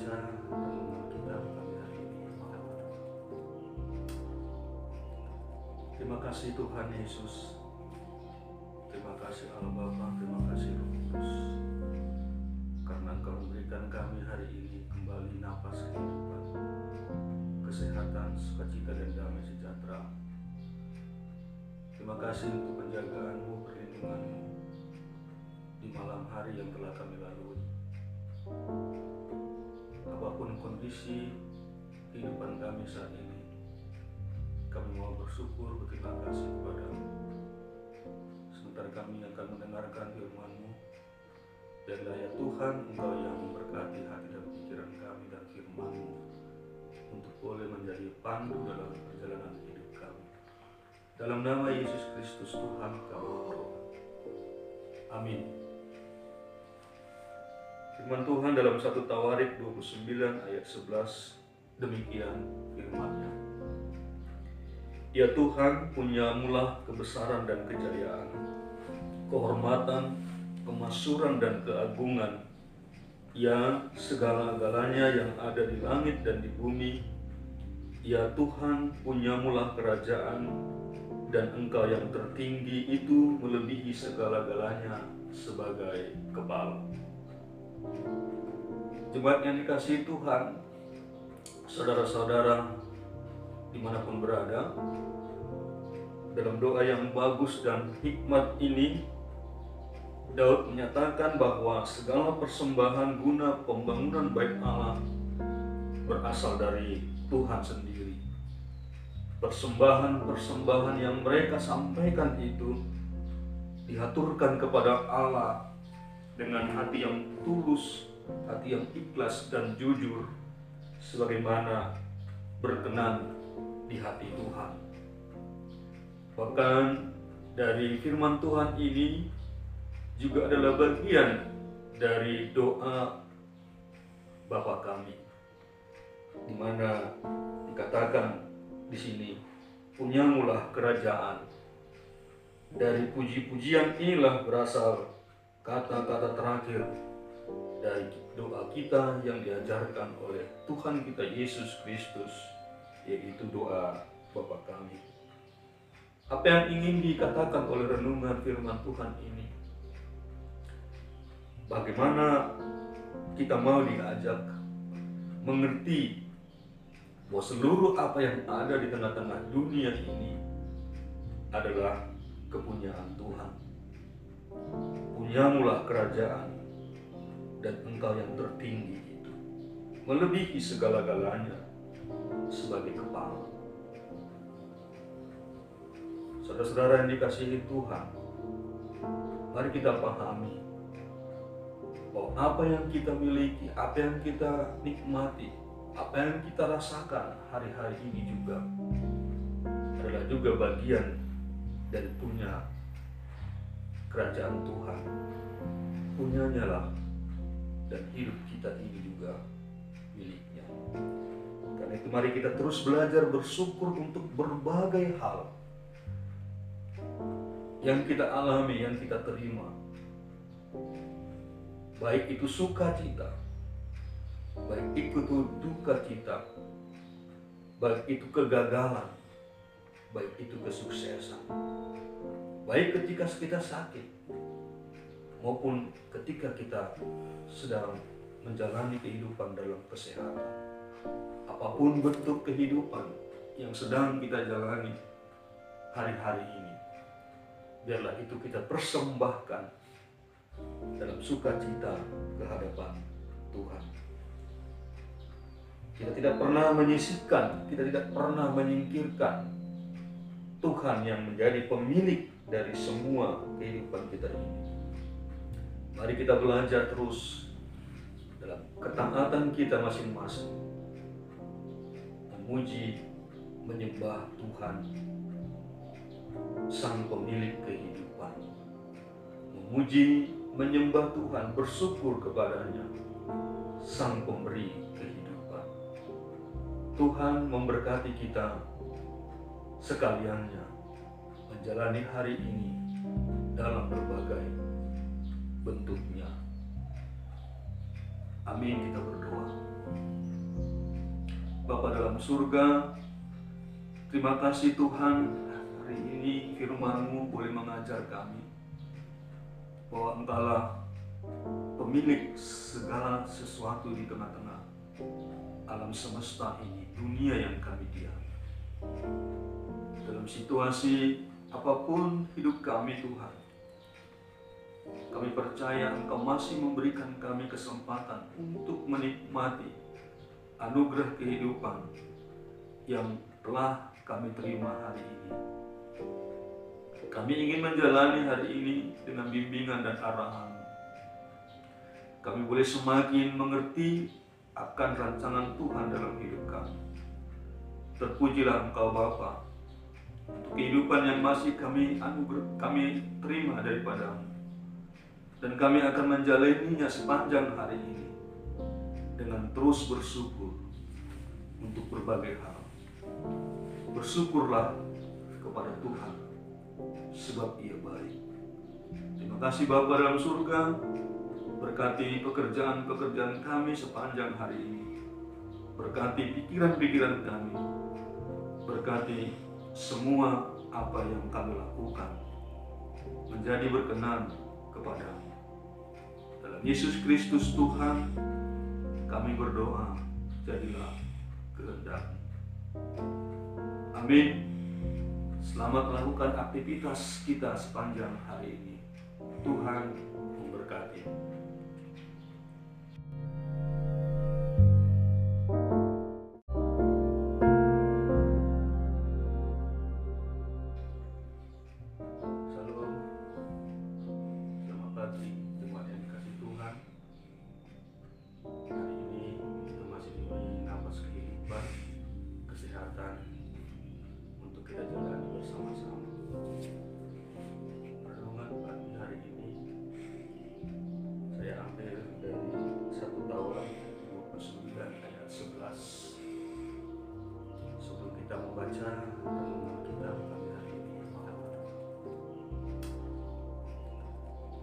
kita pagi hari ini. Terima kasih Tuhan Yesus. Terima kasih Allah Bapa, terima kasih Roh Kudus. Karena Engkau memberikan kami hari ini kembali napas kehidupan, kesehatan, sukacita dan damai sejahtera. Terima kasih untuk penjagaanmu, perlindunganmu di malam hari yang telah kami lalui. Apa pun kondisi kehidupan kami saat ini, kami mau bersyukur berterima kasih kepadamu. Sebentar kami akan mendengarkan firman-Mu dan daya Tuhan Engkau yang memberkati hati dan pikiran kami dan firman-Mu untuk boleh menjadi pandu dalam perjalanan hidup kami. Dalam nama Yesus Kristus Tuhan kami berdoa. Amin. Firman Tuhan dalam 1 Tawarik 29 ayat 11 demikian firman-Nya. Ya Tuhan punya mulah kebesaran dan kejayaan, kehormatan, kemasuran dan keagungan, ya segala-galanya yang ada di langit dan di bumi, ya Tuhan punya mulah kerajaan dan engkau yang tertinggi itu melebihi segala-galanya sebagai kepala. Jemaat yang dikasihi Tuhan, saudara-saudara di mana pun berada, dalam doa yang bagus dan hikmat ini, Daud menyatakan bahwa segala persembahan guna pembangunan bait Allah berasal dari Tuhan sendiri. Persembahan-persembahan yang mereka sampaikan itu diaturkan kepada Allah dengan hati yang tulus, hati yang ikhlas dan jujur, sebagaimana berkenan di hati Tuhan. Bahkan dari firman Tuhan ini juga adalah bagian dari doa Bapa kami, di mana dikatakan di sini punyamulah kerajaan. Dari puji-pujian inilah berasal kata-kata terakhir dari doa kita yang diajarkan oleh Tuhan kita Yesus Kristus, yaitu doa Bapa kami. Apa yang ingin dikatakan oleh renungan firman Tuhan ini? Bagaimana kita mau diajak mengerti bahwa seluruh apa yang ada di tengah-tengah dunia ini adalah kepunyaan Tuhan. Punyamulah kerajaan dan engkau yang tertinggi itu melebihi segala-galanya sebagai kepala. Saudara-saudara yang dikasihi Tuhan, mari kita pahami bahwa apa yang kita miliki, apa yang kita nikmati, apa yang kita rasakan hari-hari ini juga adalah juga bagian dari punya kerajaan Tuhan. Punyanya lah dan hidup kita ini juga miliknya. Karena itu mari kita terus belajar bersyukur untuk berbagai hal yang kita alami, yang kita terima. Baik itu sukacita, baik itu duka cita, baik itu kegagalan, baik itu kesuksesan, baik ketika kita sakit, maupun ketika kita sedang menjalani kehidupan dalam kesehatan. Apa pun bentuk kehidupan yang sedang kita jalani hari-hari ini, biarlah itu kita persembahkan dalam sukacita kehadapan Tuhan. Kita tidak pernah menyisihkan, kita tidak pernah menyingkirkan Tuhan yang menjadi pemilik dari semua kehidupan kita ini. Mari kita belajar terus dalam ketaatan kita masing-masing. Memuji, menyembah Tuhan, Sang Pemilik kehidupan. Memuji, menyembah Tuhan, bersyukur kepadanya, Sang Pemberi kehidupan. Tuhan memberkati kita sekaliannya menjalani hari ini dalam berbagai bentuknya. Amin kita berdoa. Bapa dalam surga, terima kasih Tuhan hari ini firman-Mu boleh mengajar kami bahwa Engkaulah pemilik segala sesuatu di tengah-tengah alam semesta ini, dunia yang kami diam. Dalam situasi apa pun hidup kami Tuhan, kami percaya Engkau masih memberikan kami kesempatan untuk menikmati anugerah kehidupan yang telah kami terima hari ini. Kami ingin menjalani hari ini dengan bimbingan dan arahan. Kami boleh semakin mengerti akan rancangan Tuhan dalam hidup kami. Terpujilah Engkau Bapa kehidupan yang masih kami kami terima daripadamu. Dan kami akan menjalaninya sepanjang hari ini dengan terus bersyukur untuk berbagai hal. Bersyukurlah kepada Tuhan sebab ia baik. Terima kasih Bapa dalam surga, Berkati pekerjaan-pekerjaan kami sepanjang hari ini. Berkati pikiran-pikiran kami. Berkati semua apa yang kami lakukan. Menjadi berkenan kepadamu. Dalam Yesus Kristus Tuhan, kami berdoa, jadilah kehendak. Amin. Selamat melakukan aktivitas kita sepanjang hari ini. Tuhan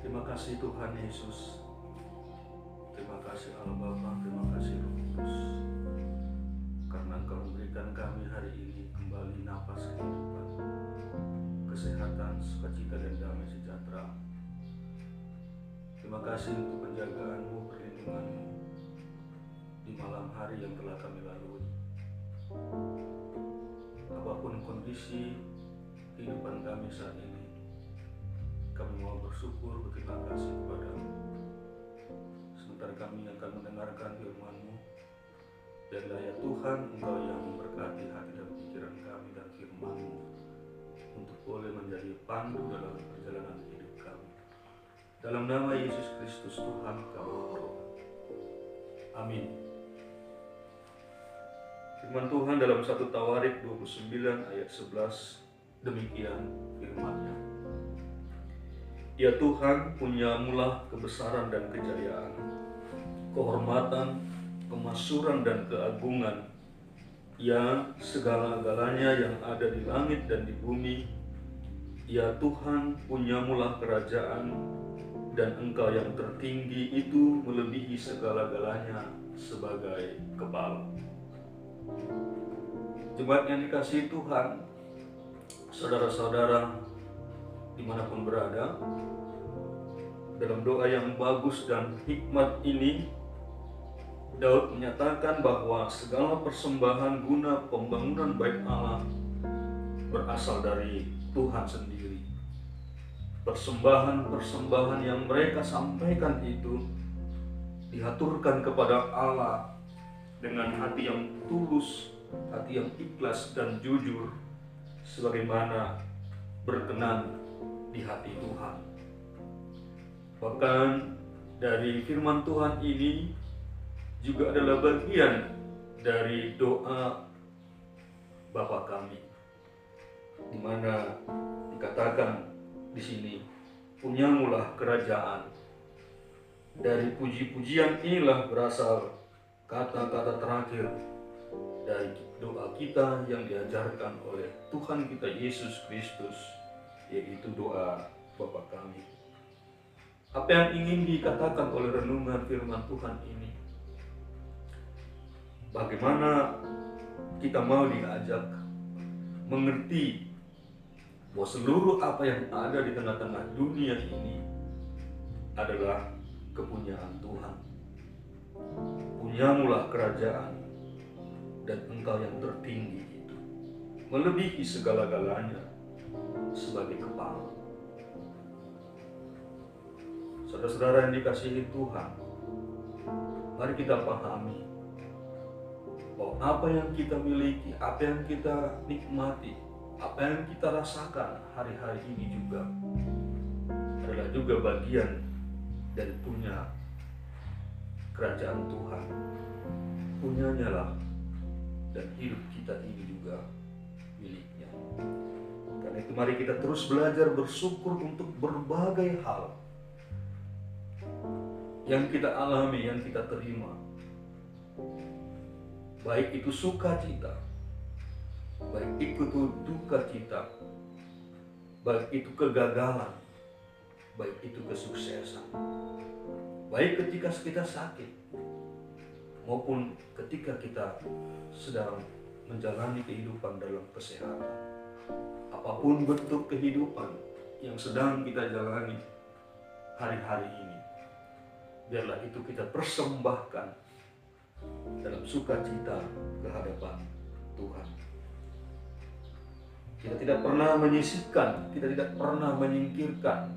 Terima kasih Tuhan Yesus. Terima kasih Allah Bapa, terima kasih Roh Kudus. Karena Engkau memberikan kami hari ini kembali nafas kehidupan, kesehatan, sukacita dan damai sejahtera. Terima kasih untuk penjagaanmu, perlindunganmu di malam hari yang telah kami lalui. Apa pun kondisi kehidupan kami saat ini, kami mau bersyukur berterima kasih kepadamu. Sementara kami akan mendengarkan firman-Mu. Dan ya Tuhan, Engkau yang memberkati hati dan pikiran kami dan firman-Mu untuk boleh menjadi pandu dalam perjalanan hidup kami. Dalam nama Yesus Kristus Tuhan kami berdoa. Amin. Firman Tuhan dalam satu Tawarik 29 ayat 11 demikian firman-Nya. Ya Tuhan, punya punyamulah kebesaran dan kejayaan, kehormatan, kemasuran dan keagungan, yang segala-galanya yang ada di langit dan di bumi. Ya Tuhan, punya punyamulah kerajaan, dan Engkau yang tertinggi itu melebihi segala-galanya sebagai kepala. Jemaat yang dikasih Tuhan, saudara-saudara di mana pun berada, dalam doa yang bagus dan hikmat ini, Daud menyatakan bahwa segala persembahan guna pembangunan bait Allah berasal dari Tuhan sendiri. Persembahan-persembahan yang mereka sampaikan itu diaturkan kepada Allah dengan hati yang tulus, hati yang ikhlas dan jujur, sebagaimana berkenan di hati Tuhan. Bahkan dari firman Tuhan ini juga adalah bagian dari doa Bapa kami di mana dikatakan di sini punyamulah kerajaan dari puji-pujian inilah berasal kata-kata terakhir dari doa kita yang diajarkan oleh Tuhan kita Yesus Kristus yaitu doa Bapa kami. Apa yang ingin dikatakan oleh renungan firman Tuhan ini? bagaimana kita mau diajak mengerti bahwa seluruh apa yang ada di tengah-tengah dunia ini adalah kepunyaan Tuhan. Punyamulah kerajaan dan engkau yang tertinggi itu melebihi segala-galanya sebagai kepala. Saudara-saudara yang dikasihi Tuhan, mari kita pahami bahwa apa yang kita miliki, apa yang kita nikmati, apa yang kita rasakan hari-hari ini juga adalah juga bagian dari punya kerajaan Tuhan. Punyanya lah dan hidup kita ini juga miliknya. Karena itu mari kita terus belajar bersyukur untuk berbagai hal yang kita alami, yang kita terima. Baik itu sukacita, baik itu duka cita, baik itu kegagalan, baik itu kesuksesan, baik ketika kita sakit, maupun ketika kita sedang menjalani kehidupan dalam kesehatan. Apa pun bentuk kehidupan yang sedang kita jalani hari-hari ini, biarlah itu kita persembahkan dalam sukacita kehadapan Tuhan. Kita tidak pernah menyisihkan, kita tidak pernah menyingkirkan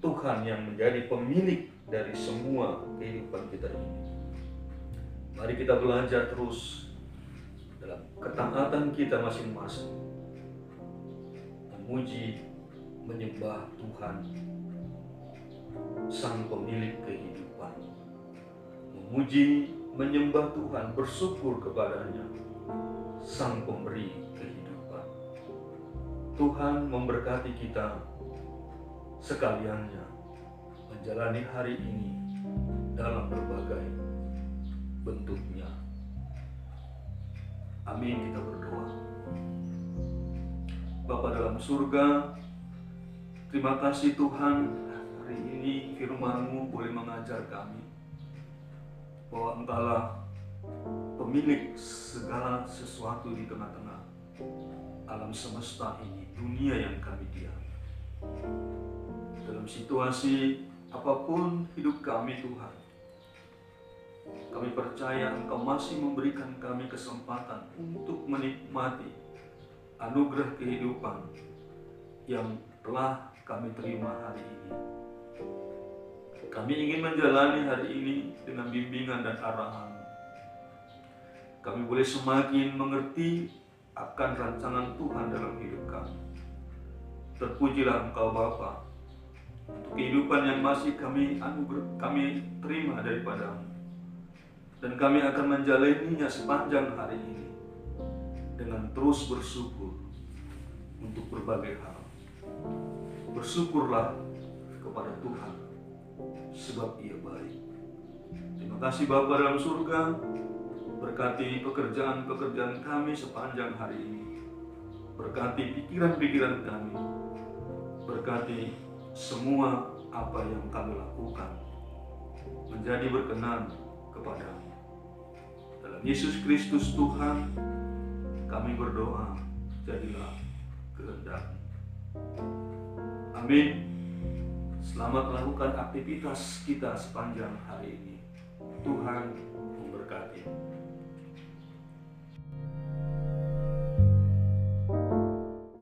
Tuhan yang menjadi pemilik dari semua kehidupan kita ini. Mari kita belajar terus dalam ketaatan kita masing-masing memuji, menyembah Tuhan sang pemilik kehidupan. Memuji, menyembah Tuhan, bersyukur kepadanya, sang pemberi kehidupan. Tuhan memberkati kita sekaliannya menjalani hari ini dalam berbagai bentuknya. Amin kita berdoa. Bapa dalam surga, terima kasih Tuhan hari ini firmanmu boleh mengajar kami bahwa engkaulah pemilik segala sesuatu di tengah-tengah alam semesta ini, dunia yang kami diami. Dalam situasi apa pun hidup kami Tuhan, kami percaya Engkau masih memberikan kami kesempatan untuk menikmati anugerah kehidupan yang telah kami terima hari ini. Kami ingin menjalani hari ini dengan bimbingan dan arahan. Kami boleh semakin mengerti akan rancangan Tuhan dalam hidup kami. Terpujilah Engkau Bapa untuk kehidupan yang masih kami anugerah kami terima daripadamu. Dan kami akan menjalaninya sepanjang hari ini dengan terus bersyukur untuk berbagai hal. Bersyukurlah kepada Tuhan sebab ia baik. Terima kasih Bapa dalam surga, berkati pekerjaan-pekerjaan kami sepanjang hari ini. Berkati pikiran-pikiran kami. Berkati semua apa yang kami lakukan menjadi berkenan kepadamu. Dalam Yesus Kristus Tuhan, kami berdoa, jadilah kehendak. Amin. Selamat melakukan aktivitas kita sepanjang hari ini. Tuhan memberkati.